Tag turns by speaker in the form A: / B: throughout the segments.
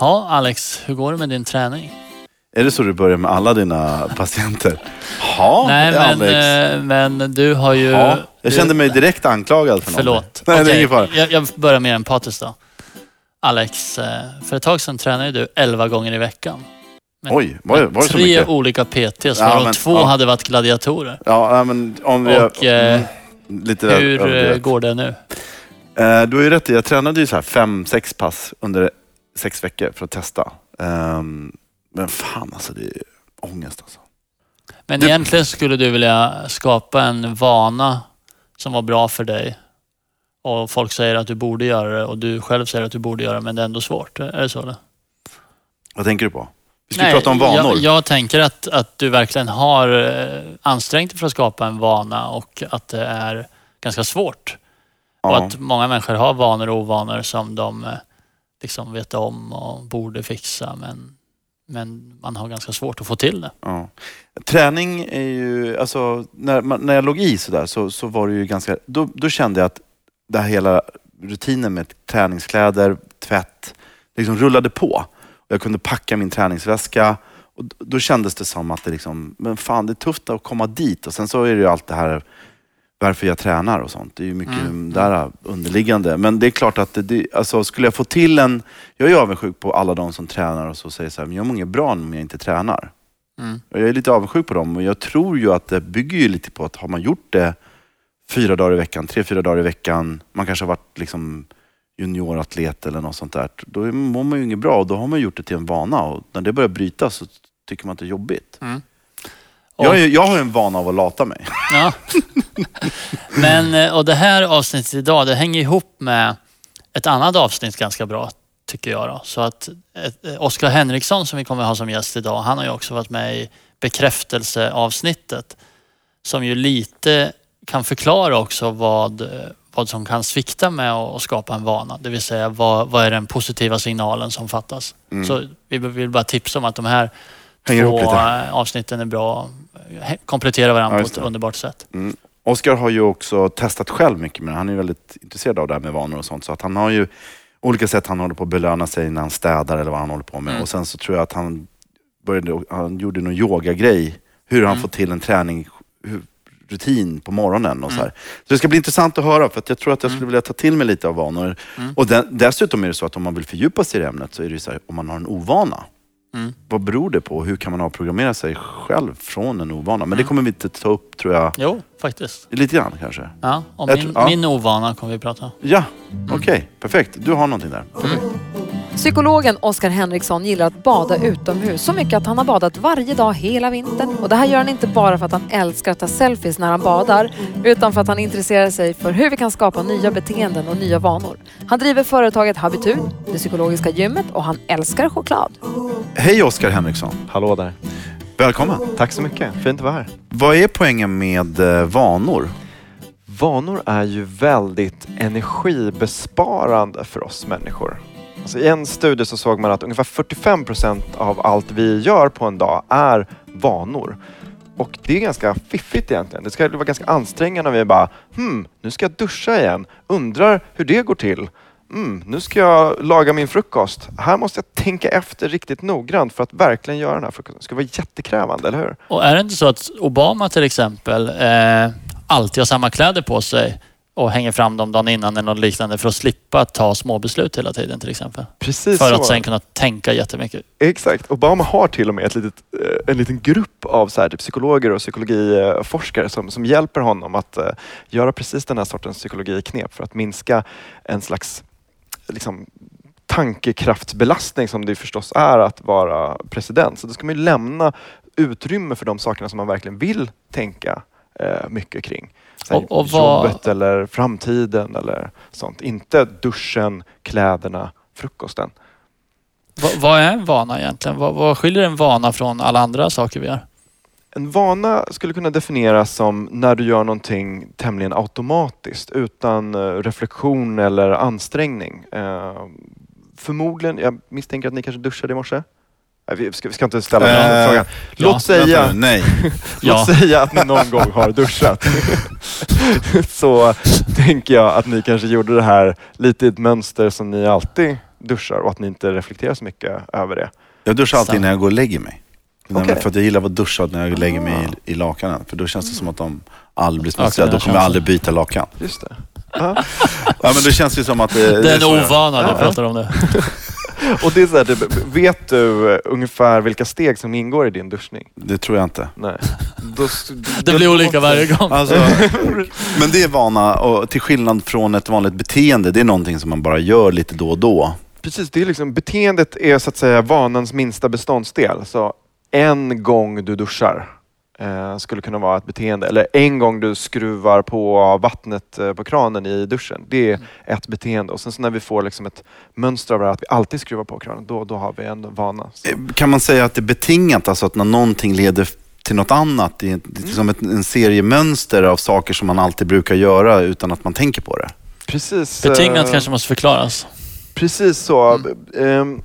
A: Ja, Alex, hur går det med din träning?
B: Är det så du börjar med alla dina patienter? Ja,
A: Nej, men,
B: Alex.
A: eh, men du har ju...
B: Ja, jag
A: du-
B: kände mig direkt anklagad för
A: Förlåt.
B: någonting. Nej, det är ingen fara.
A: jag, jag börjar mer empatiskt då. Alex, eh, för ett tag sedan tränade du 11 gånger i veckan. Men-
B: Oj, var, det- var det så
A: Tre
B: mycket?
A: olika PTs,
B: Ja,
A: varav två
B: ja.
A: hade varit gladiatorer.
B: Ja, men om vi...
A: Och eh,
B: mm, lite
A: hur
B: överdrivet.
A: går det nu?
B: Du har ju rätt i, jag tränade ju så här fem, sex pass under sex veckor för att testa. Ehm, Men fan alltså, det är ångest alltså.
A: Men
B: Det-
A: egentligen skulle du vilja skapa en vana som var bra för dig. Och folk säger att du borde göra det och du själv säger att du borde göra det, men det är ändå svårt. Är det så? Eller?
B: Vad tänker du på? Vi ska prata om vanor.
A: Jag, jag tänker att, att du verkligen har eh, ansträngt dig för att skapa en vana och att det är ganska svårt. Och
B: ja.
A: att många människor har vanor och ovanor som de eh, liksom vet om och borde fixa. Men, men man har ganska svårt att få till det.
B: Ja. Träning är ju, alltså när, man, när jag låg i sådär så, så var det ju ganska, då, då kände jag att det här hela rutinen med träningskläder, tvätt, liksom rullade på. Jag kunde packa min träningsväska och då kändes det som att det liksom, men fan det är tufft att komma dit. Och sen så är det ju allt det här varför jag tränar och sånt. Det är ju mycket
A: Mm.
B: där underliggande. Men det är klart att det, det, alltså, skulle jag få till en... Jag är avundsjuk på alla de som tränar och så säger så här, men jag mår inget bra om jag inte tränar.
A: Mm.
B: Jag är lite avundsjuk på dem och jag tror ju att det bygger ju lite på att har man gjort det fyra dagar i veckan, tre, fyra dagar i veckan, man kanske har varit liksom junioratlet eller något sånt där, då mår man ju inget bra och då har man gjort det till en vana och när det börjar brytas så tycker man att det är jobbigt.
A: Mm.
B: Jag, är, jag har ju en vana av att lata mig.
A: Ja. Men, eh, och det här avsnittet idag, det hänger ihop med ett annat avsnitt ganska bra, tycker jag. Då. Så att eh, Oskar Henriksson som vi kommer ha som gäst idag, han har ju också varit med i bekräftelseavsnittet. Som ju lite kan förklara också vad, eh, vad som kan svikta med att skapa en vana. Det vill säga vad, vad är den positiva signalen som fattas.
B: Mm.
A: Så vi vill bara tipsa om att de här
B: Hänger
A: två eh, avsnitten är bra, kompletterar varandra
B: Ja,
A: på ett underbart sätt.
B: Mm. Oskar har ju också testat själv mycket med det. Han är väldigt intresserad av det här med vanor och sånt. Så att han har ju olika sätt han håller på att belöna sig när han städar eller vad han håller på med.
A: Mm.
B: Och sen så tror jag att han, började, han gjorde någon yogagrej. Hur han
A: Mm.
B: får till en träning, hur, rutin på morgonen och så
A: Mm.
B: här. Så det ska bli intressant att höra för att jag tror att jag
A: Mm.
B: skulle vilja ta till mig lite av vanor.
A: Mm.
B: Och de, dessutom är det så att om man vill fördjupa sig i ämnet så är det ju så här, om man har en ovana.
A: Mm.
B: Vad beror det på? Hur kan man avprogrammera sig själv från en ovana? Men det
A: Mm.
B: kommer vi inte ta upp tror jag,
A: Jo, faktiskt.
B: lite grann kanske.
A: Ja, om min,
B: tror- ja.
A: min ovana kommer vi prata om.
B: Ja, okej. Perfekt. Du har någonting där.
C: Psykologen Oskar Henriksson gillar att bada utomhus så mycket att han har badat varje dag hela vintern. Och det här gör han inte bara för att han älskar att ta selfies när han badar utan för att han intresserar sig för hur vi kan skapa nya beteenden och nya vanor. Han driver företaget Habitur, det psykologiska gymmet och han älskar choklad.
B: Hej Oskar Henriksson.
D: Hallå där.
B: Välkommen.
D: Tack så mycket. Fint att vara här.
B: Vad är poängen med eh, vanor?
D: Vanor är ju väldigt energibesparande för oss människor. Alltså I en studie så såg man att ungefär 45 procent av allt vi gör på en dag är vanor. Och det är ganska fiffigt egentligen. Det ska vara ganska ansträngande om vi bara hmm, nu ska jag duscha igen. Undrar hur det går till. Mm, nu ska jag laga min frukost. Här måste jag tänka efter riktigt noggrant för att verkligen göra den här frukosten. Det ska vara jättekrävande, eller hur?
A: Och är det inte så att Obama till exempel eh, alltid har samma kläder på sig och hänger fram dem dagen innan eller något liknande för att slippa ta små beslut hela tiden till exempel?
D: Precis
A: För
D: så.
A: att sen kunna tänka jättemycket.
D: Exakt. Obama har till och med ett litet, eh, en liten grupp av så här, typ psykologer och psykologiforskare som, som hjälper honom att eh, göra precis den här sortens psykologiknep för att minska en slags liksom, tankekraftsbelastning som det förstås är att vara president. Så då ska man ju lämna utrymme för de sakerna som man verkligen vill tänka eh, mycket kring.
A: Och- och vad-
D: Jobbet eller framtiden eller sånt. Inte duschen, kläderna, frukosten.
A: Va, vad är en vana egentligen? Vad, vad skiljer en vana från alla andra saker vi gör?
D: En vana skulle kunna definieras som när du gör någonting tämligen automatiskt utan eh, reflektion eller ansträngning. Eh, Förmodligen, jag misstänker att ni kanske duschade i morse? Vi ska, vi ska inte ställa den
B: Eh,
D: frågan. Låt,
A: ja,
D: säga,
B: Vänta nu, Nej.
A: Ja.
D: låt säga att ni någon gång har duschat. Så tänker jag att ni kanske gjorde det här lite i ett mönster som ni alltid duschar och att ni inte reflekterar så mycket över det.
B: Jag duschar alltid innan jag går och lägger mig.
D: Okej.
B: För att jag gillar att vara duschad när jag lägger mig
D: Ah.
B: i, i lakanen. För då känns det som att de aldrig blir smutsiga.
A: Okej,
B: Då
A: den
B: kommer jag aldrig byta lakan.
D: Just det. Ja.
B: Ja, men då känns det som att det,
A: Det är
B: så
A: en
B: jag-
A: ovana du
D: Ja.
A: pratar om det.
D: Och det är så här, typ, vet du eh, ungefär vilka steg som ingår i din duschning?
B: Det tror jag inte.
D: Nej. Då,
A: Det blir olika varje gång.
B: Alltså, men det är vana och till skillnad från ett vanligt beteende. Det är någonting som man bara gör lite då och då.
D: Precis, det är liksom, beteendet är så att säga vanans minsta beståndsdel. Så en gång du duschar skulle kunna vara ett beteende. Eller en gång du skruvar på vattnet eh, på kranen i duschen. Det är ett beteende. Och sen så när vi får liksom ett mönster av det här, att vi alltid skruvar på kranen, då, då har vi en vana. Så.
B: Eh, Kan man säga att det är betingat, alltså att när någonting leder till något annat, det är, är som ett, en seriemönster av saker som man alltid brukar göra utan att man tänker på det.
D: Precis.
A: Betingat
D: eh,
A: kanske måste förklaras.
D: Precis så. Ehm,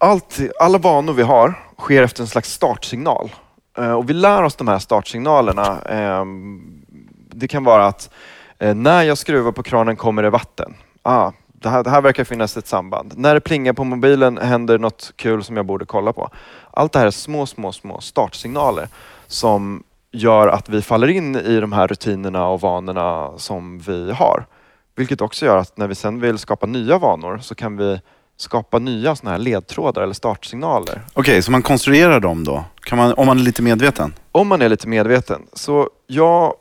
D: Allt, alla vanor vi har sker efter en slags startsignal. Eh, och vi lär oss de här startsignalerna. Ehm, det kan vara att eh, när jag skruvar på kranen kommer det vatten. Ah, det, här, det här verkar finnas ett samband. När det plingar på mobilen händer något kul som jag borde kolla på. Allt det här är små, små, små startsignaler som gör att vi faller in i de här rutinerna och vanorna som vi har. Vilket också gör att när vi sen vill skapa nya vanor så kan vi skapa nya såna här ledtrådar eller startsignaler.
B: Okej, så man konstruerar dem då? Kan man, om man är lite medveten?
D: Om man är lite medveten. Så jag,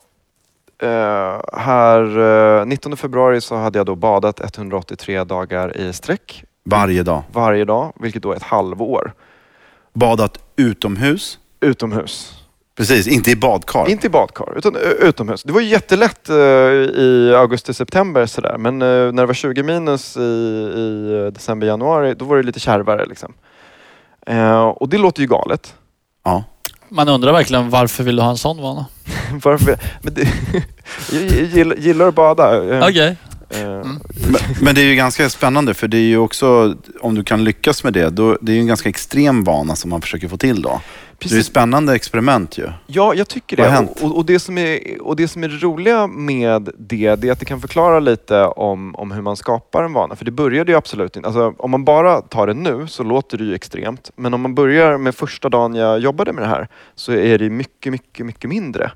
D: eh, här eh, 19 februari så hade jag då badat 183 dagar i sträck
B: Varje dag?
D: varje dag, vilket då är ett halvår.
B: Badat utomhus?
D: Utomhus.
B: Precis, inte i badkar?
D: Inte i badkar, utan utomhus. Det var ju jättelätt eh, i augusti-september sådär. Men eh, när det var 20 minus i, i december-januari, då var det lite kärvare. Liksom. Eh, och det låter ju galet.
B: Ja.
A: Man undrar verkligen varför vill du ha en sån vana?
D: Varför? Men det, jag gillar, gillar att bada. Eh,
A: Okej.
D: eh,
A: Mm.
B: Men, men det är ju ganska spännande för det är ju också, om du kan lyckas med det, då, det är ju en ganska extrem vana som man försöker få till då. Det är
D: Precis.
B: ett spännande experiment ju.
D: Ja, jag tycker
B: Vad
D: det.
B: har hänt?
D: Och, och, det som är, och det som är det roliga med det, det är att det kan förklara lite om, om hur man skapar en vana. För det började ju absolut inte... Alltså, om man bara tar det nu så låter det ju extremt. Men om man börjar med första dagen jag jobbade med det här så är det mycket, mycket, mycket mindre.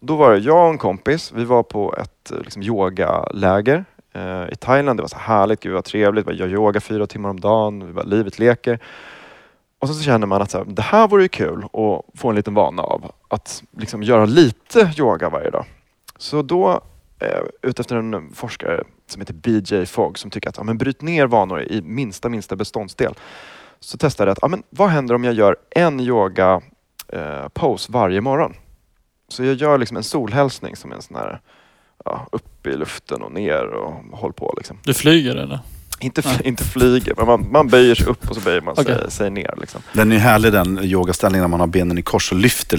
D: Då var det jag och en kompis, vi var på ett eh, liksom, yogaläger eh, i Thailand. Det var så härligt, gud vad trevligt. Jag yoga fyra timmar om dagen, vi bara, livet leker. Och så, så känner man att så här, det här vore ju kul att få en liten vana av. Att liksom göra lite yoga varje dag. Så då, eh, utefter en forskare som heter BJ Fogg som tycker att ja, men bryt ner vanor i minsta, minsta beståndsdel. Så testade jag att ja, men vad händer om jag gör en yoga eh, pose varje morgon? Så jag gör liksom en solhälsning som är en sån här ja, upp i luften och ner och håll på. Liksom.
A: Du flyger eller?
D: Inte, fl- inte flyger, men man, man böjer sig upp och så böjer man
A: Okej.
D: sig, sig ner. Liksom.
B: Den är ju härlig den yogaställningen när man har benen i kors och lyfter,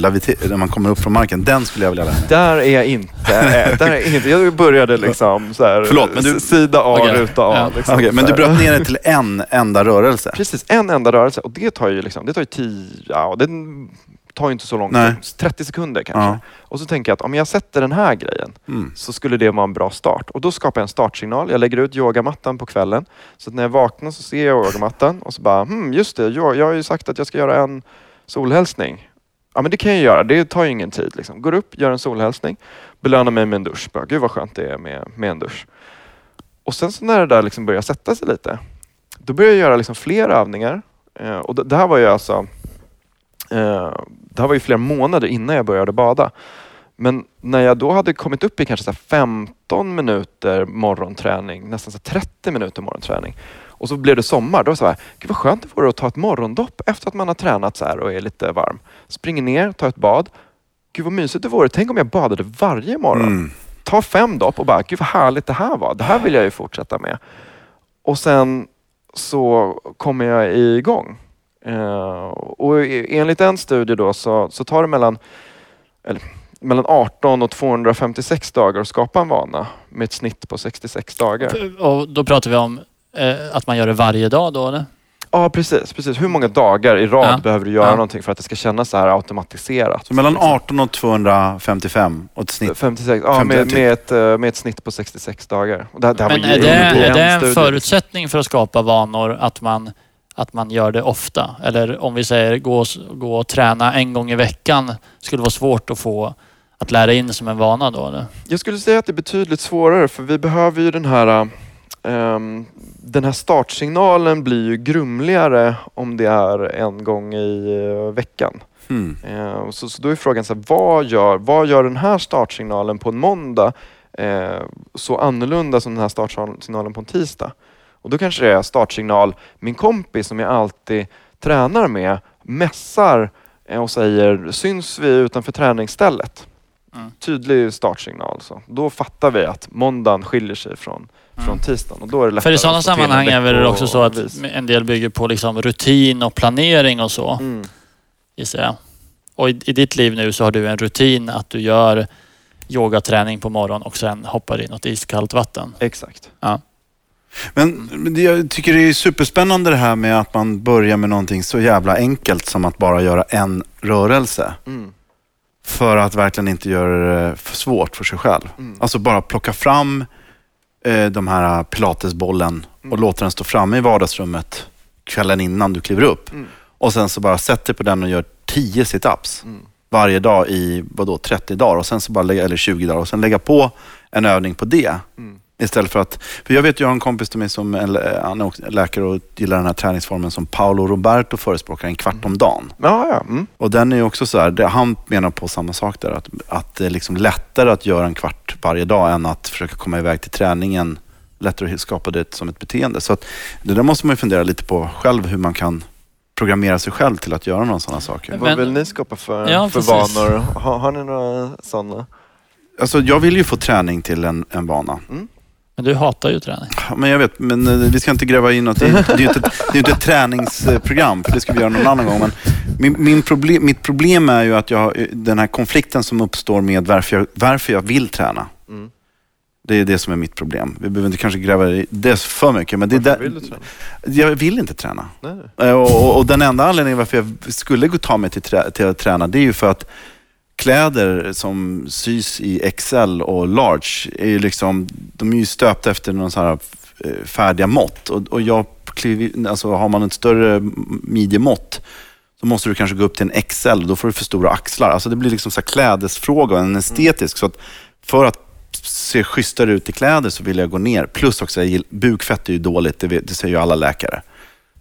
B: när man kommer upp från marken. Den skulle jag vilja lära mig.
D: Där är jag inte. eh, Där är jag, inte. jag började liksom så här,
B: Förlåt, men du-
D: sida A,
A: Okej.
D: ruta A.
A: Ja.
D: Liksom,
B: Okej, men du bröt ner det till en enda rörelse?
D: Precis, en enda rörelse. Och det tar ju, liksom, det tar ju tio, ja, det tar ju inte så lång tid. 30 sekunder kanske.
B: Ja.
D: Och så tänker jag att om jag sätter den här grejen
B: Mm.
D: så skulle det vara en bra start. Och då skapar jag en startsignal. Jag lägger ut yogamattan på kvällen. Så att när jag vaknar så ser jag yogamattan och så bara, hmm, just det, jag, jag har ju sagt att jag ska göra en solhälsning. Ja men det kan jag göra, det tar ju ingen tid. Liksom. Går upp, gör en solhälsning, belönar mig med en dusch. Bara, Gud vad skönt det är med, med en dusch. Och sen så när det där liksom börjar sätta sig lite, då börjar jag göra liksom fler övningar. Eh, och det, det här var ju alltså eh, det här var ju flera månader innan jag började bada. Men när jag då hade kommit upp i kanske så här 15 minuter morgonträning, nästan så här 30 minuter morgonträning och så blev det sommar, då var det så här, gud vad skönt det vore att ta ett morgondopp efter att man har tränat så här och är lite varm. Springer ner, tar ett bad. Gud vad mysigt det vore, tänk om jag badade varje morgon
B: Mm.
D: ta fem dopp och bara, gud vad härligt det här var. Det här vill jag ju fortsätta med. Och sen så kommer jag igång. Eh, och e- enligt en studie då så, så tar det mellan, eller, mellan 18 och 256 dagar att skapa en vana med ett snitt på 66 dagar.
A: Och då pratar vi om eh, att man gör det varje dag då eller?
D: Ja, precis, precis. Hur många dagar i rad
A: Ja.
D: behöver du göra
A: Ja.
D: någonting för att det ska kännas så här automatiserat?
B: Så mellan
D: Liksom.
B: 18 och 255 och ett snitt.
D: 56, ja,
B: 51
D: med,
B: typ.
D: med, ett, eh, med ett snitt på 66 dagar. Det, det här
A: Men
D: var
A: är det, är det en
D: studie.
A: förutsättning för att skapa vanor att man, att man gör det ofta? Eller om vi säger gå, gå och träna en gång i veckan skulle vara svårt att få att lära in som en vana då? Eller?
D: Jag skulle säga att det är betydligt svårare för vi behöver ju den här ehm, den här startsignalen blir ju grumligare om det är en gång i eh, veckan.
B: Hmm.
D: Eh, så, så då är frågan, så här, vad, gör, vad gör den här startsignalen på en måndag eh, så annorlunda som den här startsignalen på en tisdag? Och då kanske det är startsignal, min kompis som jag alltid tränar med mässar eh, och säger syns vi utanför träningsstället?
A: Mm.
D: Tydlig startsignal. Så. Då fattar vi att måndagen skiljer sig från, från tisdagen. Och då är det
A: Mm. För i sådana sammanhang är det också så att
D: veckovis.
A: en del bygger på liksom rutin och planering och så,
D: Mm.
A: gissar jag. Och i, i ditt liv nu så har du en rutin att du gör yogaträning på morgonen och sen hoppar i något iskallt vatten.
D: Exakt.
B: Men men jag tycker det är superspännande det här med att man börjar med någonting så jävla enkelt som att bara göra en rörelse.
D: Mm.
B: För att verkligen inte göra det för svårt för sig själv.
D: Mm.
B: Alltså bara plocka fram eh, de här pilatesbollen och
D: Mm.
B: låta den stå framme i vardagsrummet kvällen innan du kliver upp.
D: Mm.
B: Och sen så bara sätt dig på den och gör 10 situps
D: Mm.
B: varje dag i vadå, 30 dagar och sen så bara lägga, eller 20 dagar och sen lägga på en övning på det.
D: Mm.
B: Istället för att, för jag vet jag har en kompis till mig som är, han är läkare och gillar den här träningsformen som Paolo Roberto förespråkar, en kvart om dagen.
D: Ja, ja. Mm.
B: Och den är ju också så här, han menar på samma sak där, att, att det är liksom lättare att göra en kvart varje dag än att försöka komma iväg till träningen. Lättare att skapa det som ett beteende. Så att, det där måste man ju fundera lite på själv, hur man kan programmera sig själv till att göra några sådana saker.
A: Men-
D: Vad vill ni skapa för,
A: Ja,
D: för vanor? Har, har ni några sådana?
B: Alltså, jag vill ju få träning till en, en vana.
A: Men du hatar ju träning.
B: Men jag vet, men eh, vi ska inte gräva in något. Det är det är ju inte, det är inte ett träningsprogram, för det ska vi göra någon annan gång. Men min, min problem, mitt problem är ju att jag, den här konflikten som uppstår med varför jag, varför jag vill träna.
D: Mm.
B: Det är det som är mitt problem. Vi behöver inte kanske gräva i det för mycket. Men det är
D: Varför
B: där,
D: vill du träna?
B: Jag vill inte träna.
D: Nej.
B: Eh, Och, och, och den enda anledningen varför jag skulle gå ta mig till, trä, till att träna, det är ju för att kläder som sys i XL och large, är ju liksom, de är ju stöpta efter någon sån här eh, färdiga mått. Och, och jag, alltså, har man ett större midjemått så måste du kanske gå upp till en XL och då får du för stora axlar. Alltså det blir liksom så här klädesfråga, en estetisk. Så att för att se schysstare ut i kläder så vill jag gå ner. Plus också, jag bukfett är ju dåligt, det, vet, det säger ju alla läkare.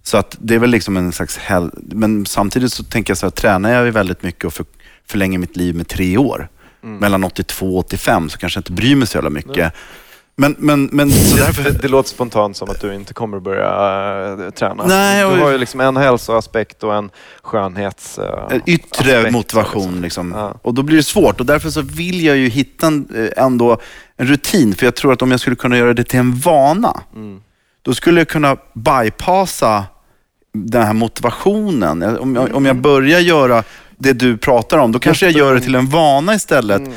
B: Så att det är väl liksom en slags hel... Men samtidigt så tänker jag så här, tränar jag ju väldigt mycket och för, förlänger mitt liv med tre år.
D: Mm.
B: Mellan 82 och 85 så kanske jag inte bryr mig så jävla mycket. Men, men, men så
D: Det,
B: därför...
D: det låter spontant som att du inte kommer börja äh, träna.
B: Nej, och-
D: Du har ju liksom en hälsoaspekt och en skönhets... äh,
B: yttre
D: aspekt,
B: motivation. Liksom.
D: Ja.
B: Och då blir det svårt och därför så vill jag ju hitta en, eh, ändå en rutin. För jag tror att om jag skulle kunna göra det till en vana,
D: Mm.
B: då skulle jag kunna bypassa den här motivationen. Om jag, om jag börjar göra det du pratar om, då kanske jag gör det till en vana istället.
D: Mm.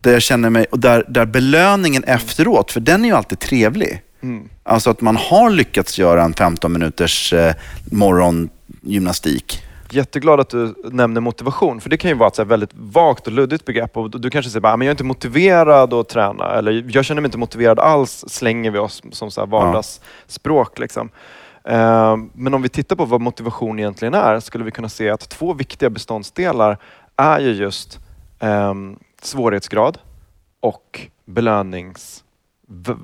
B: Där jag känner mig, och där, där belöningen efteråt, för den är ju alltid trevlig.
D: Mm.
B: Alltså att man har lyckats göra en 15 minuters eh, morgongymnastik.
D: Jätteglad att du nämner motivation, för det kan ju vara ett så väldigt vagt och luddigt begrepp. Och du kanske säger att jag är inte motiverad att träna, eller jag känner mig inte motiverad alls, slänger vi oss som så här vardagsspråk. Liksom. Eh, men om vi tittar på vad motivation egentligen är, skulle vi kunna se att två viktiga beståndsdelar är ju just ehm, svårighetsgrad och belönings...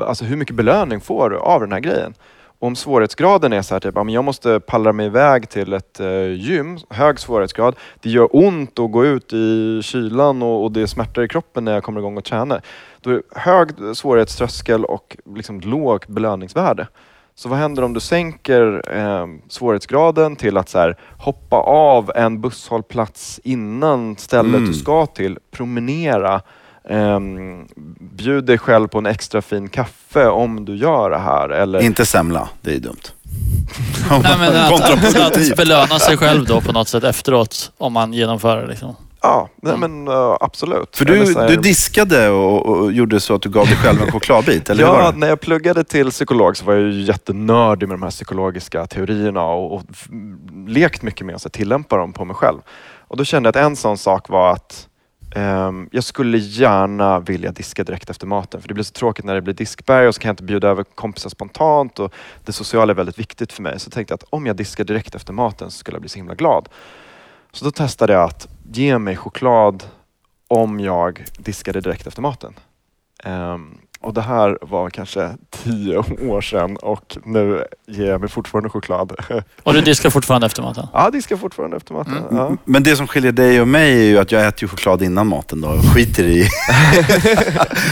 D: Alltså hur mycket belöning får du av den här grejen? Om svårighetsgraden är så här, typ, jag måste pallra mig iväg till ett eh, gym, hög svårighetsgrad. Det gör ont att gå ut i kylan och, och det smärtar i kroppen när jag kommer igång och tränar. Då är det hög svårighetströskel och liksom lågt belöningsvärde. Så vad händer om du sänker eh, svårighetsgraden till att så här, hoppa av en busshållplats innan stället
B: Mm.
D: du ska till, promenera, Um, bjud dig själv på en extra fin kaffe om du gör det här. Eller,
B: Inte semla, det är dumt.
A: Nej, men att, att belöna sig själv då på något sätt efteråt om man genomför det. Liksom.
D: Ja, nej, men uh, absolut.
B: För du,
D: här-
B: du diskade och, och gjorde så att du gav dig själv en chokladbit, eller
D: Ja, när jag pluggade till psykolog så var jag ju jättenördig med de här psykologiska teorierna och, och lekt mycket med att tillämpa dem på mig själv. Och då kände jag att en sån sak var att ehm, jag skulle gärna vilja diska direkt efter maten. För det blir så tråkigt när det blir diskberg och så kan jag inte bjuda över kompisar spontant. Och det sociala är väldigt viktigt för mig. Så tänkte jag att om jag diskar direkt efter maten så skulle jag bli så himla glad. Så då testade jag att ge mig choklad om jag diskade direkt efter maten. Ehm, och det här var kanske tio år sedan och nu ger jag mig fortfarande choklad.
A: Och du diskar fortfarande efter maten?
D: ja, diskar fortfarande efter maten.
A: Mm.
D: Ja.
B: Men det som skiljer dig och mig är ju att jag äter ju choklad innan maten då och skiter i.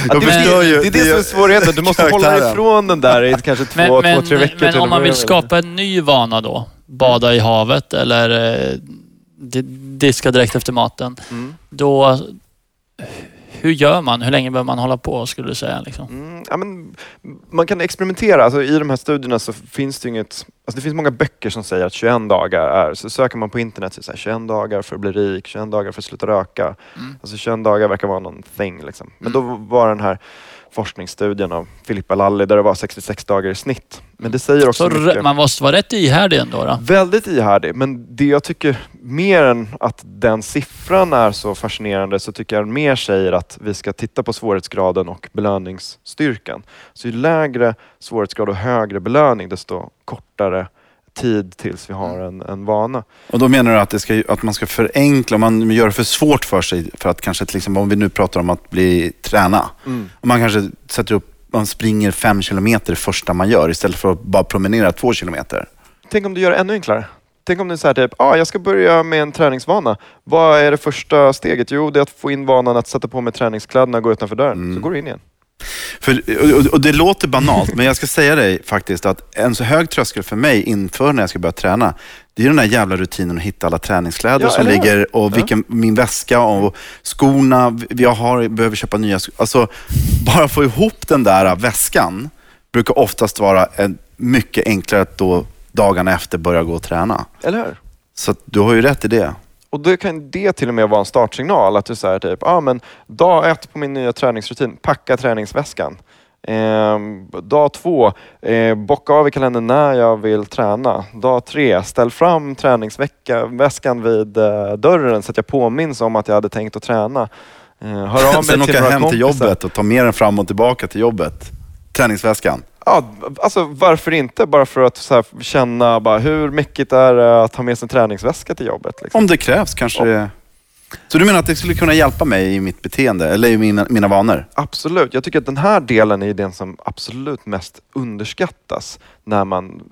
D: Ja, det,
B: förstör ju-
D: det är det som är svårigheten. Du måste hålla ifrån den där i kanske två,
A: Men,
D: två
A: men,
D: tre veckor.
A: men om man vill skapa en ny vana då, bada i havet eller eh, diska direkt efter maten,
D: Mm.
A: då hur gör man? Hur länge behöver man hålla på skulle du säga? Liksom?
D: Mm, ja, men, man kan experimentera. Alltså, I de här studierna så finns det inget... Alltså, det finns många böcker som säger att 21 dagar är... Så söker man på internet så är det så här, 21 dagar för att bli rik, 21 dagar för att sluta röka.
A: Mm.
D: Alltså 21 dagar verkar vara någon thing. Liksom. Men då var den här forskningsstudien av Filippa Lalli där det var 66 dagar i snitt. Men det säger också
A: Så
D: mycket.
A: man måste vara rätt ihärdig ändå. Då.
D: Väldigt ihärdig, men det jag tycker mer än att den siffran är så fascinerande så tycker jag mer säger att vi ska titta på svårighetsgraden och belöningsstyrkan. Så ju lägre svårighetsgrad och högre belöning desto kortare tid tills vi har en, en vana.
B: Och då menar du att, det ska, att man ska förenkla, man gör det för svårt för sig för att kanske till exempel om vi nu pratar om att bli träna. Om Man kanske sätter upp, man springer fem kilometer det första man gör istället för att bara promenera två kilometer.
D: Tänk om du gör det ännu enklare. Tänk om du säger typ, ah, jag ska börja med en träningsvana. Vad är det första steget? Jo, det är att få in vanan att sätta på mig träningskläderna och gå utanför dörren. Så går du in igen.
B: För, och, och det låter banalt, men jag ska säga dig faktiskt att en så hög tröskel för mig inför när jag ska börja träna, det är den där jävla rutinen att hitta alla träningskläder
D: Ja,
B: som ligger och vilken, min väska och skorna, jag har, behöver köpa nya skor. Alltså, bara få ihop den där väskan brukar oftast vara en, mycket enklare att då dagarna efter börja gå och träna.
D: Eller hur?
B: Så du har ju rätt i det.
D: Och då kan det till och med vara en startsignal. Att du säger typ, ah, men dag ett på min nya träningsrutin, packa träningsväskan. Ehm, dag två, eh, bocka av i kalendern när jag vill träna. Dag tre, ställ fram träningsväskan vid eh, dörren så att jag påminns om att jag hade tänkt att träna. Eh, hör av mig
B: Sen
D: till
B: åka hem till
D: kompisar.
B: jobbet och ta med den fram och tillbaka till jobbet. Träningsväskan.
D: Ja, alltså varför inte? Bara för att här, känna bara, hur mäckigt är det att ha med sig en träningsväska till jobbet? Liksom.
B: Om det krävs kanske det... Så du menar att det skulle kunna hjälpa mig i mitt beteende eller i mina, mina vanor?
D: Absolut. Jag tycker att den här delen är den som absolut mest underskattas när man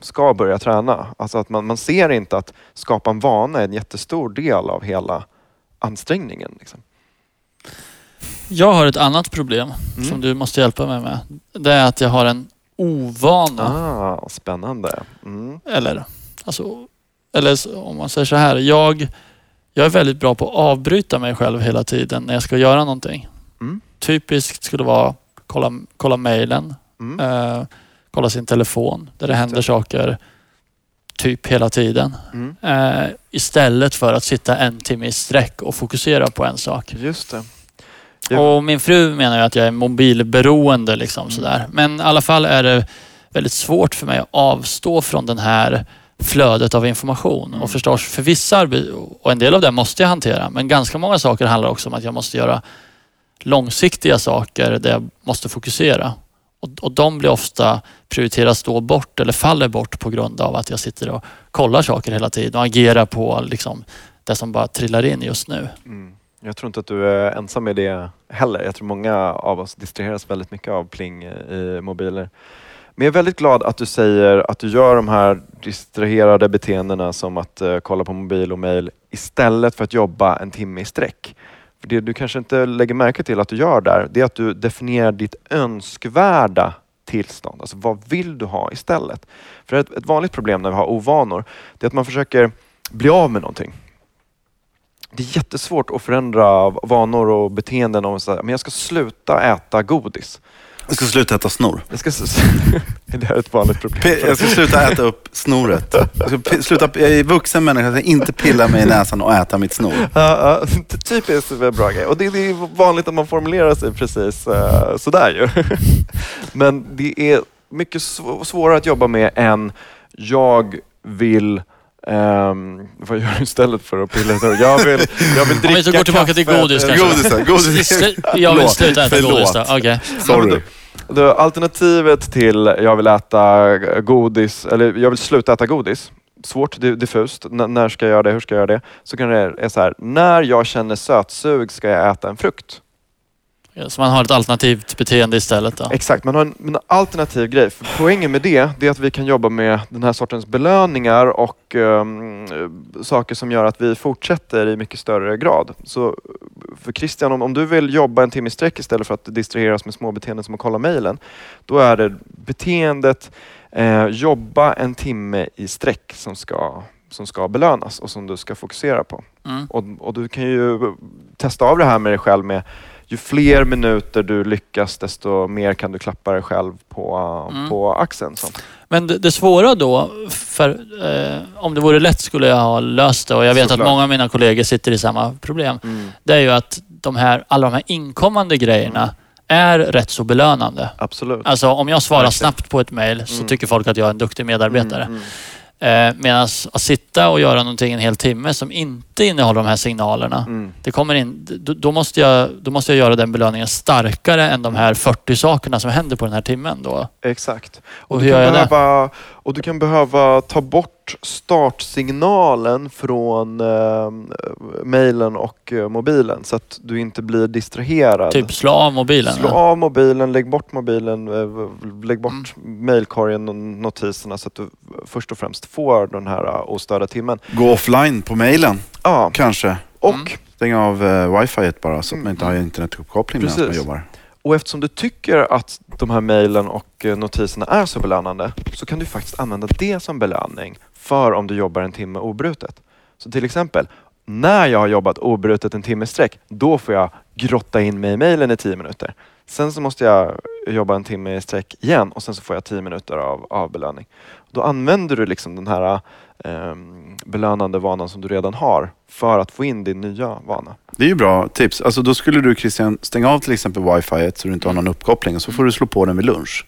D: ska börja träna. Alltså att man, man ser inte att skapa en vana är en jättestor del av hela ansträngningen. Liksom.
A: Jag har ett annat problem
D: Mm.
A: som du måste hjälpa mig med. Det är att jag har en ovana.
D: Ah, spännande. Mm.
A: Eller, alltså, eller om man säger så här. Jag, jag är väldigt bra på att avbryta mig själv hela tiden när jag ska göra någonting.
D: Mm.
A: Typiskt skulle vara kolla, kolla mejlen,
D: Mm.
A: eh, kolla sin telefon där det händer
D: saker
A: typ hela tiden.
D: Mm.
A: Eh, istället för att sitta en timme i sträck och fokusera på en sak.
D: Just det. Ja.
A: Och min fru menar ju att jag är mobilberoende. Liksom,
D: Mm.
A: sådär. Men i alla fall är det väldigt svårt för mig att avstå från den här flödet av information.
D: Mm.
A: Och förstås, för vissa och en del av det måste jag hantera, men ganska många saker handlar också om att jag måste göra långsiktiga saker där jag måste fokusera. Och, och de blir ofta prioriteras då bort eller faller bort på grund av att jag sitter och kollar saker hela tiden och agerar på liksom, det som bara trillar in just nu.
D: Mm. Jag tror inte att du är ensam med det heller. Jag tror många av oss distraheras väldigt mycket av pling eh, i mobiler. Men jag är väldigt glad att du säger att du gör de här distraherade beteendena som att uh, kolla på mobil och mail istället för att jobba en timme i sträck. För det du kanske inte lägger märke till att du gör där, det är att du definierar ditt önskvärda tillstånd. Alltså vad vill du ha istället? För ett, ett vanligt problem när vi har ovanor, det är att man försöker bli av med någonting. Det är jättesvårt att förändra vanor och beteenden om så här, men jag ska sluta äta godis.
B: Jag ska sluta äta snor.
D: Jag ska, det här är ett vanligt problem.
B: Jag ska sluta äta upp snoret. Jag, ska sluta, jag är vuxen människa, jag ska inte pilla mig i näsan och äta mitt snor.
D: Ja, ja, typiskt bra grej. Och det, det är vanligt att man formulerar sig precis uh, sådär ju. Men det är mycket sv- svårare att jobba med än jag vill ehm, vad gör du istället för att pilla snor? Jag vill, jag vill dricka
A: Om vi går tillbaka till
D: kaffe.
A: godis
D: Eh,
A: kanske.
B: Godis, godis.
A: Jag vill sluta äta
B: förlåt.
A: godis då. Okej.
B: Sorry.
D: Då, alternativet till jag vill äta godis, eller jag vill sluta äta godis, svårt, di- diffust, N- när ska jag göra det, hur ska jag göra det? Så kan det är så här, när jag känner sötsug ska jag äta en frukt.
A: Så man har ett alternativt beteende istället då.
D: Exakt, man har en, en alternativ grej. För poängen med det, det är att vi kan jobba med den här sortens belöningar och ehm, saker som gör att vi fortsätter i mycket större grad. Så för Christian, om, om du vill jobba en timme i sträck istället för att distraheras med små beteenden som att kolla mejlen, då är det beteendet eh, jobba en timme i sträck som ska, som ska belönas och som du ska fokusera på.
A: Mm.
D: Och, och du kan ju testa av det här med dig själv med ju fler minuter du lyckas desto mer kan du klappa dig själv på,
A: Mm.
D: på axeln. Så.
A: Men det, det svåra då, för eh, om det vore lätt skulle jag ha löst det och jag vet
D: Såklart.
A: att många av mina kollegor sitter i samma problem. Det är ju att de här, alla de här inkommande grejerna är rätt så belönande.
D: Absolut.
A: Alltså om jag svarar
D: Verkligen.
A: snabbt på ett mail så
D: Mm.
A: tycker folk att jag är en duktig medarbetare. Eh, Medan att sitta och göra någonting en hel timme som inte innehåller de här signalerna.
D: Mm.
A: Det kommer in, då, då, måste jag, då måste jag göra den belöningen starkare än de här 40 sakerna som händer på den här timmen. Då.
D: Exakt.
A: Och
D: du
A: hur
D: kan
A: gör jag det?
D: Och du kan behöva ta bort startsignalen från eh, mejlen och eh, mobilen så att du inte blir distraherad.
A: Typ slå av mobilen.
D: Slå av mobilen, lägg bort mobilen, eh, lägg bort
A: Mm.
D: och notiserna så att du först och främst får den här eh, ostörda timmen.
B: Gå offline på mejlen
D: Ja,
B: kanske.
D: och,
A: Mm.
B: Stänga av uh, wifi bara så att man inte har internetuppkoppling medan man
D: Precis.
B: jobbar
D: och eftersom du tycker att de här mejlen och eh, notiserna är så belönande så kan du faktiskt använda det som belöning för om du jobbar en timme obrutet. Så till exempel, när jag har jobbat obrutet en timme i sträck, då får jag grotta in mig i mejlen i tio minuter. Sen så måste jag jobba en timme i sträck igen och sen så får jag tio minuter av, av belöning. Då använder du liksom den här eh, belönande vanan som du redan har för att få in din nya vana.
B: Det är ju bra tips. Alltså då skulle du Christian stänga av till exempel wifi så du inte har någon uppkoppling och så får du slå på den vid lunch.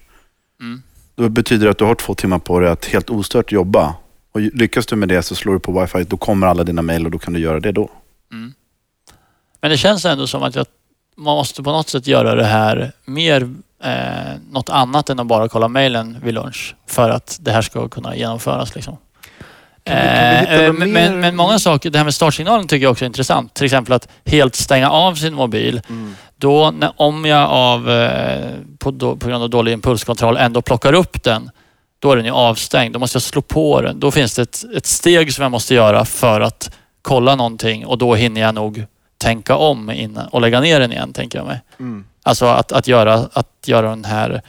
A: Mm.
B: Då betyder det att du har två timmar på dig att helt ostört jobba. Och lyckas du med det så slår du på wifi, då kommer alla dina mejl och då kan du göra det då.
A: Mm. Men det känns ändå som att jag, man måste på något sätt göra det här mer eh, något annat än att bara kolla mejlen vid lunch för att det här ska kunna genomföras. Liksom.
D: Kan vi- kan vi hitta
A: Eh, men, men, men många saker, det här med startsignalen tycker jag också är intressant. Till exempel att helt stänga av sin mobil. Då, när, om jag av, eh, på, då, på grund av dålig impulskontroll ändå plockar upp den, då är den ju avstängd. Då måste jag slå på den. Då finns det ett, ett steg som jag måste göra för att kolla någonting och då hinner jag nog tänka om innan, och lägga ner den igen, tänker jag mig.
D: Mm.
A: Alltså att, att, göra, att göra den här,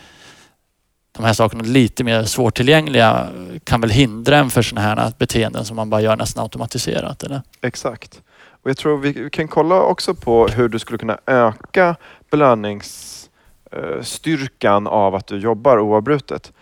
A: de här sakerna lite mer svårtillgängliga kan väl hindra en för sådana här beteenden som man bara gör nästan automatiserat. Eller?
D: Exakt. Och jag tror vi kan kolla också på hur du skulle kunna öka belöningsstyrkan eh, av att du jobbar oavbrutet.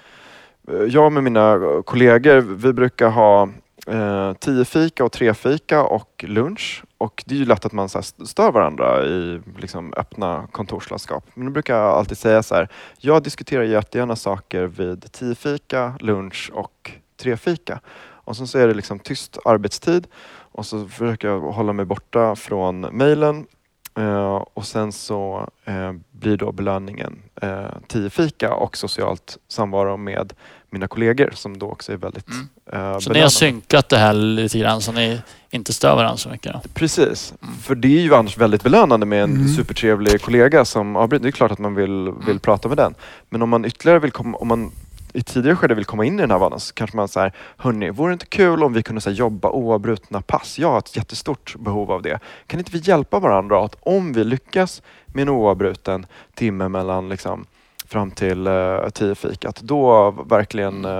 D: Eh, jag med mina kollegor, vi brukar ha eh, tio fika och tre fika och lunch. Och det är ju lätt att man så här stör varandra i liksom, öppna kontorslandskap. Men då brukar jag alltid säga så här, jag diskuterar jättegärna saker vid tiofika, lunch och trefika. Och sen så är det liksom tyst arbetstid och så försöker jag hålla mig borta från mejlen eh, och sen så eh, blir då belöningen eh, tio fika och socialt samvaro med mina kollegor som då också är väldigt
A: Mm.
D: eh,
A: Så ni har synkat det här lite grann så ni inte stör varandra så mycket. Då.
D: Precis,
A: Mm.
D: för det är ju annars väldigt belönande med en
B: Mm.
D: supertrevlig kollega som avbryter. Det är klart att man vill, vill
A: Mm.
D: prata med den. Men om man ytterligare vill komma, om man i tidigare skede vill komma in i den här vanan så kanske man säger, hörni, vore det inte kul om vi kunde så här, jobba oavbrutna pass? Jag har ett jättestort behov av det. Kan inte vi hjälpa varandra att om vi lyckas med en oavbruten timme mellan liksom, fram till uh, tio fikat. Då verkligen uh,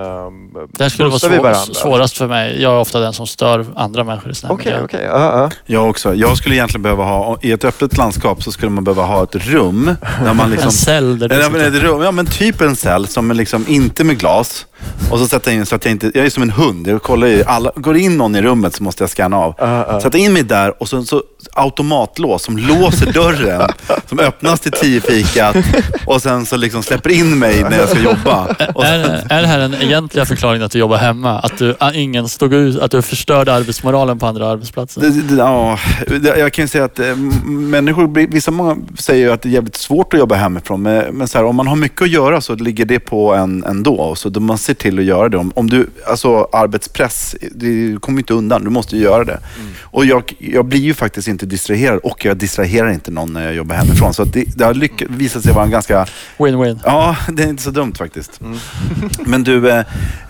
A: Det skulle vara
D: boostar vi
A: svår,
D: varandra.
A: svårast för mig. Jag är ofta den som stör andra människor i sina
D: Okej,
A: miljöer.
D: okej. ja, ja.
B: Jag också. Jag skulle egentligen behöva ha, i ett öppet landskap så skulle man behöva ha ett rum där man liksom
A: En cell där
B: Ja men, ett rum, ja men typ en cell som är liksom inte med glas. Och så sätta in så att jag inte, jag är som en hund. Jag kollar i alla, går in någon i rummet så måste jag scanna av.
D: Ja, ja.
B: Sätta in mig där och så, så automatlås som låser dörren. som öppnas till tio fikat och sen så liksom släpper in mig när jag ska jobba.
A: Är, är det här den egentliga förklaringen att du jobbar hemma? Att du, ingen stod ut, att du förstörde arbetsmoralen på andra arbetsplatser?
B: Det, det, ja, jag kan ju säga att eh, människor, vissa många säger ju att det är jävligt svårt att jobba hemifrån. Men, men så här, om man har mycket att göra så ligger det på en ändå. Så då man ser till att göra det. Om, om du, alltså arbetspress, det kommer inte undan. Du måste ju göra det. Och jag, jag blir ju faktiskt inte distraherad och jag distraherar inte någon när jag jobbar hemifrån. Så det, det har lyck, visat sig vara en ganska
A: Win-win.
B: Ja, det är inte så dumt faktiskt. Men du, eh,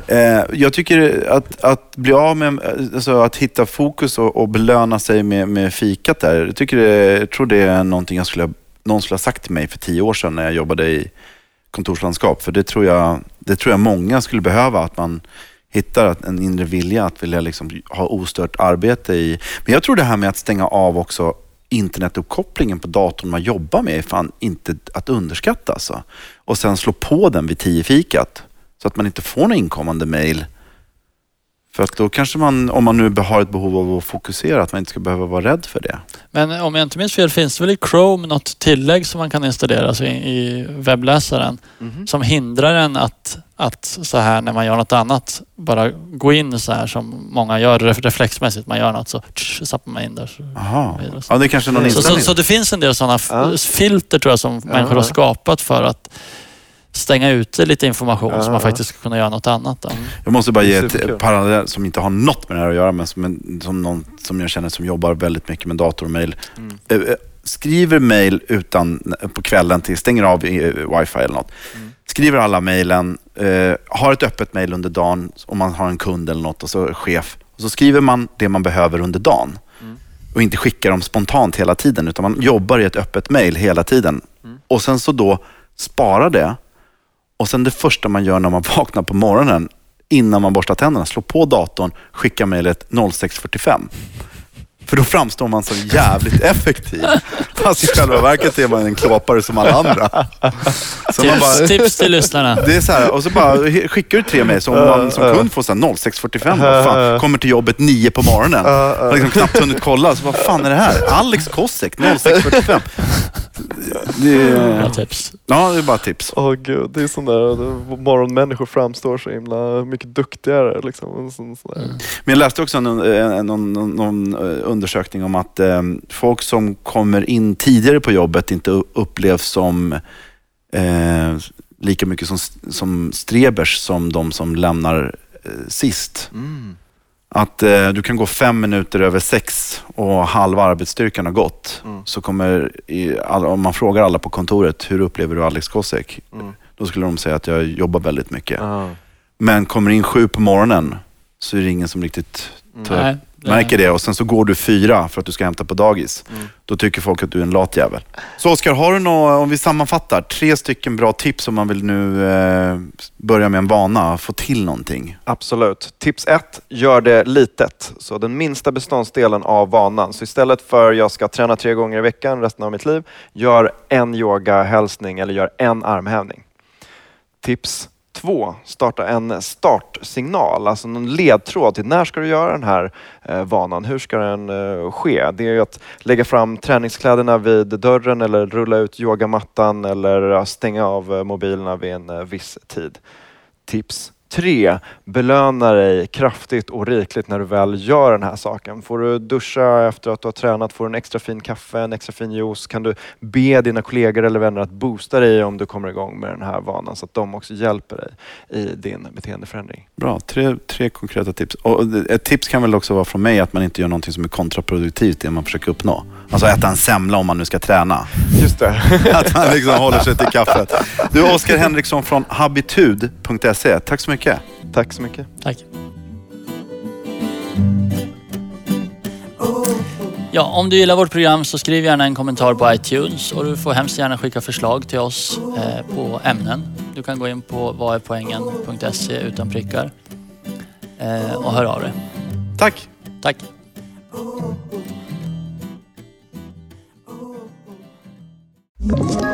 B: eh, jag tycker att, att bli av med, alltså att hitta fokus och, och belöna sig med, med fikat där. Jag, tycker det, jag tror det är någonting jag skulle, någon skulle ha sagt till mig för tio år sedan när jag jobbade i kontorslandskap. För det tror jag, det tror jag många skulle behöva, att man hittar en inre vilja att vilja liksom ha ostört arbete i. Men jag tror det här med att stänga av också internetuppkopplingen på datorn man jobbar med är fan inte att underskatta. Alltså. Och sen slå på den vid tio fikat så att man inte får några inkommande mejl. För att då kanske man, om man nu har ett behov av att fokusera, att man inte ska behöva vara rädd för det.
A: Men om jag inte minns fel finns det väl i Chrome något tillägg som man kan installera alltså i, webbläsaren
D: Mhm.
A: som hindrar en att, att så här när man gör något annat bara gå in så här som många gör ref- reflexmässigt. Man gör något så zappar man in där. Så.
B: Aha. Ja, det är kanske är någon
A: Så, så,
B: inställning.
A: så det finns en del sådana
D: Ja.
A: filter tror jag som människor har
D: ja.
A: skapat för att stänga ute lite information
D: Ja,
A: så man
D: ja.
A: faktiskt ska kunna göra något annat. Då.
B: Jag måste bara ge ett parallell som inte har något med det här att göra, men som, en, som någon som jag känner som jobbar väldigt mycket med dator och mejl.
D: Mm.
B: Eh, eh, Skriver mejl utan, på kvällen till, stänger av eh, wifi eller något.
D: Mm.
B: Skriver alla mejlen, eh, har ett öppet mejl under dagen om man har en kund eller något och så chef. Och så skriver man det man behöver under dagen.
D: Mm.
B: Och inte skickar dem spontant hela tiden, utan man jobbar i ett öppet mejl hela tiden.
D: Mm.
B: Och sen så då spara det och sen det första man gör när man vaknar på morgonen, innan man borstar tänderna, slå på datorn, skicka mejlet 06.45. För då framstår man som jävligt effektiv. Fast i själva verket är man en klåpare som alla andra. Så man
A: Tips,
B: bara,
A: tips till lyssnarna.
B: det är så här, och så bara skickar du tre mejl som man som kund får så här 06.45. Vad fan, kommer till jobbet 9 på morgonen. Har liksom knappt hunnit kolla. Så vad fan är det här? Alex Kosek 06.45. Det är,
A: tips.
B: ja, det är bara tips.
D: Åh gud, det är sån där, morgonmänniskor framstår så himla mycket duktigare. Liksom. Sån, sån där.
A: Mm.
B: Men jag läste också en, en, någon, någon, någon eh, undersökning om att eh, folk som kommer in tidigare på jobbet inte upplevs som eh, lika mycket som, som strebers som de som lämnar eh, sist.
D: Mm.
B: Att eh, du kan gå fem minuter över sex och halva arbetsstyrkan har gått.
D: Mm.
B: Så kommer, i, alla, om man frågar alla på kontoret, hur upplever du Alex Kosek?
D: Mm.
B: Då skulle de säga att jag jobbar väldigt mycket.
D: Ah.
B: Men kommer in sju på morgonen så är det ingen som riktigt tar märker det och sen så går du fyra för att du ska hämta på dagis.
D: Mm.
B: Då tycker folk att du är en lat jävel. Så Oskar, har du några, om vi sammanfattar, tre stycken bra tips om man vill nu eh, börja med en vana, få till någonting?
D: Absolut. Tips ett, gör det litet. Så den minsta beståndsdelen av vanan. Så istället för jag ska träna tre gånger i veckan resten av mitt liv, gör en yogahälsning eller gör en armhävning. Tips två, starta en startsignal, alltså någon ledtråd till när ska du göra den här eh, vanan? Hur ska den eh, ske? Det är ju att lägga fram träningskläderna vid dörren eller rulla ut yogamattan eller eh, stänga av mobilerna vid en viss tid. Tips 3. Belöna dig kraftigt och rikligt när du väl gör den här saken. Får du duscha efter att du har tränat, får du en extra fin kaffe, en extra fin juice, kan du be dina kollegor eller vänner att boosta dig om du kommer igång med den här vanan så att de också hjälper dig i din beteendeförändring.
B: Bra, tre, tre konkreta tips. Och ett tips kan väl också vara från mig att man inte gör någonting som är kontraproduktivt det man försöker uppnå. Alltså äta en semla om man nu ska träna.
D: Just det.
B: Att man liksom håller sig till kaffet. Du, Oskar Henriksson från habitud.se. Tack så mycket.
D: Tack så mycket.
A: Tack. Ja, om du gillar vårt program så skriv gärna en kommentar på iTunes och du får hemskt gärna skicka förslag till oss eh, på ämnen. Du kan gå in på vadärpoängen.se utan prickar eh, och hör av dig.
B: Tack!
A: Tack!
E: Ett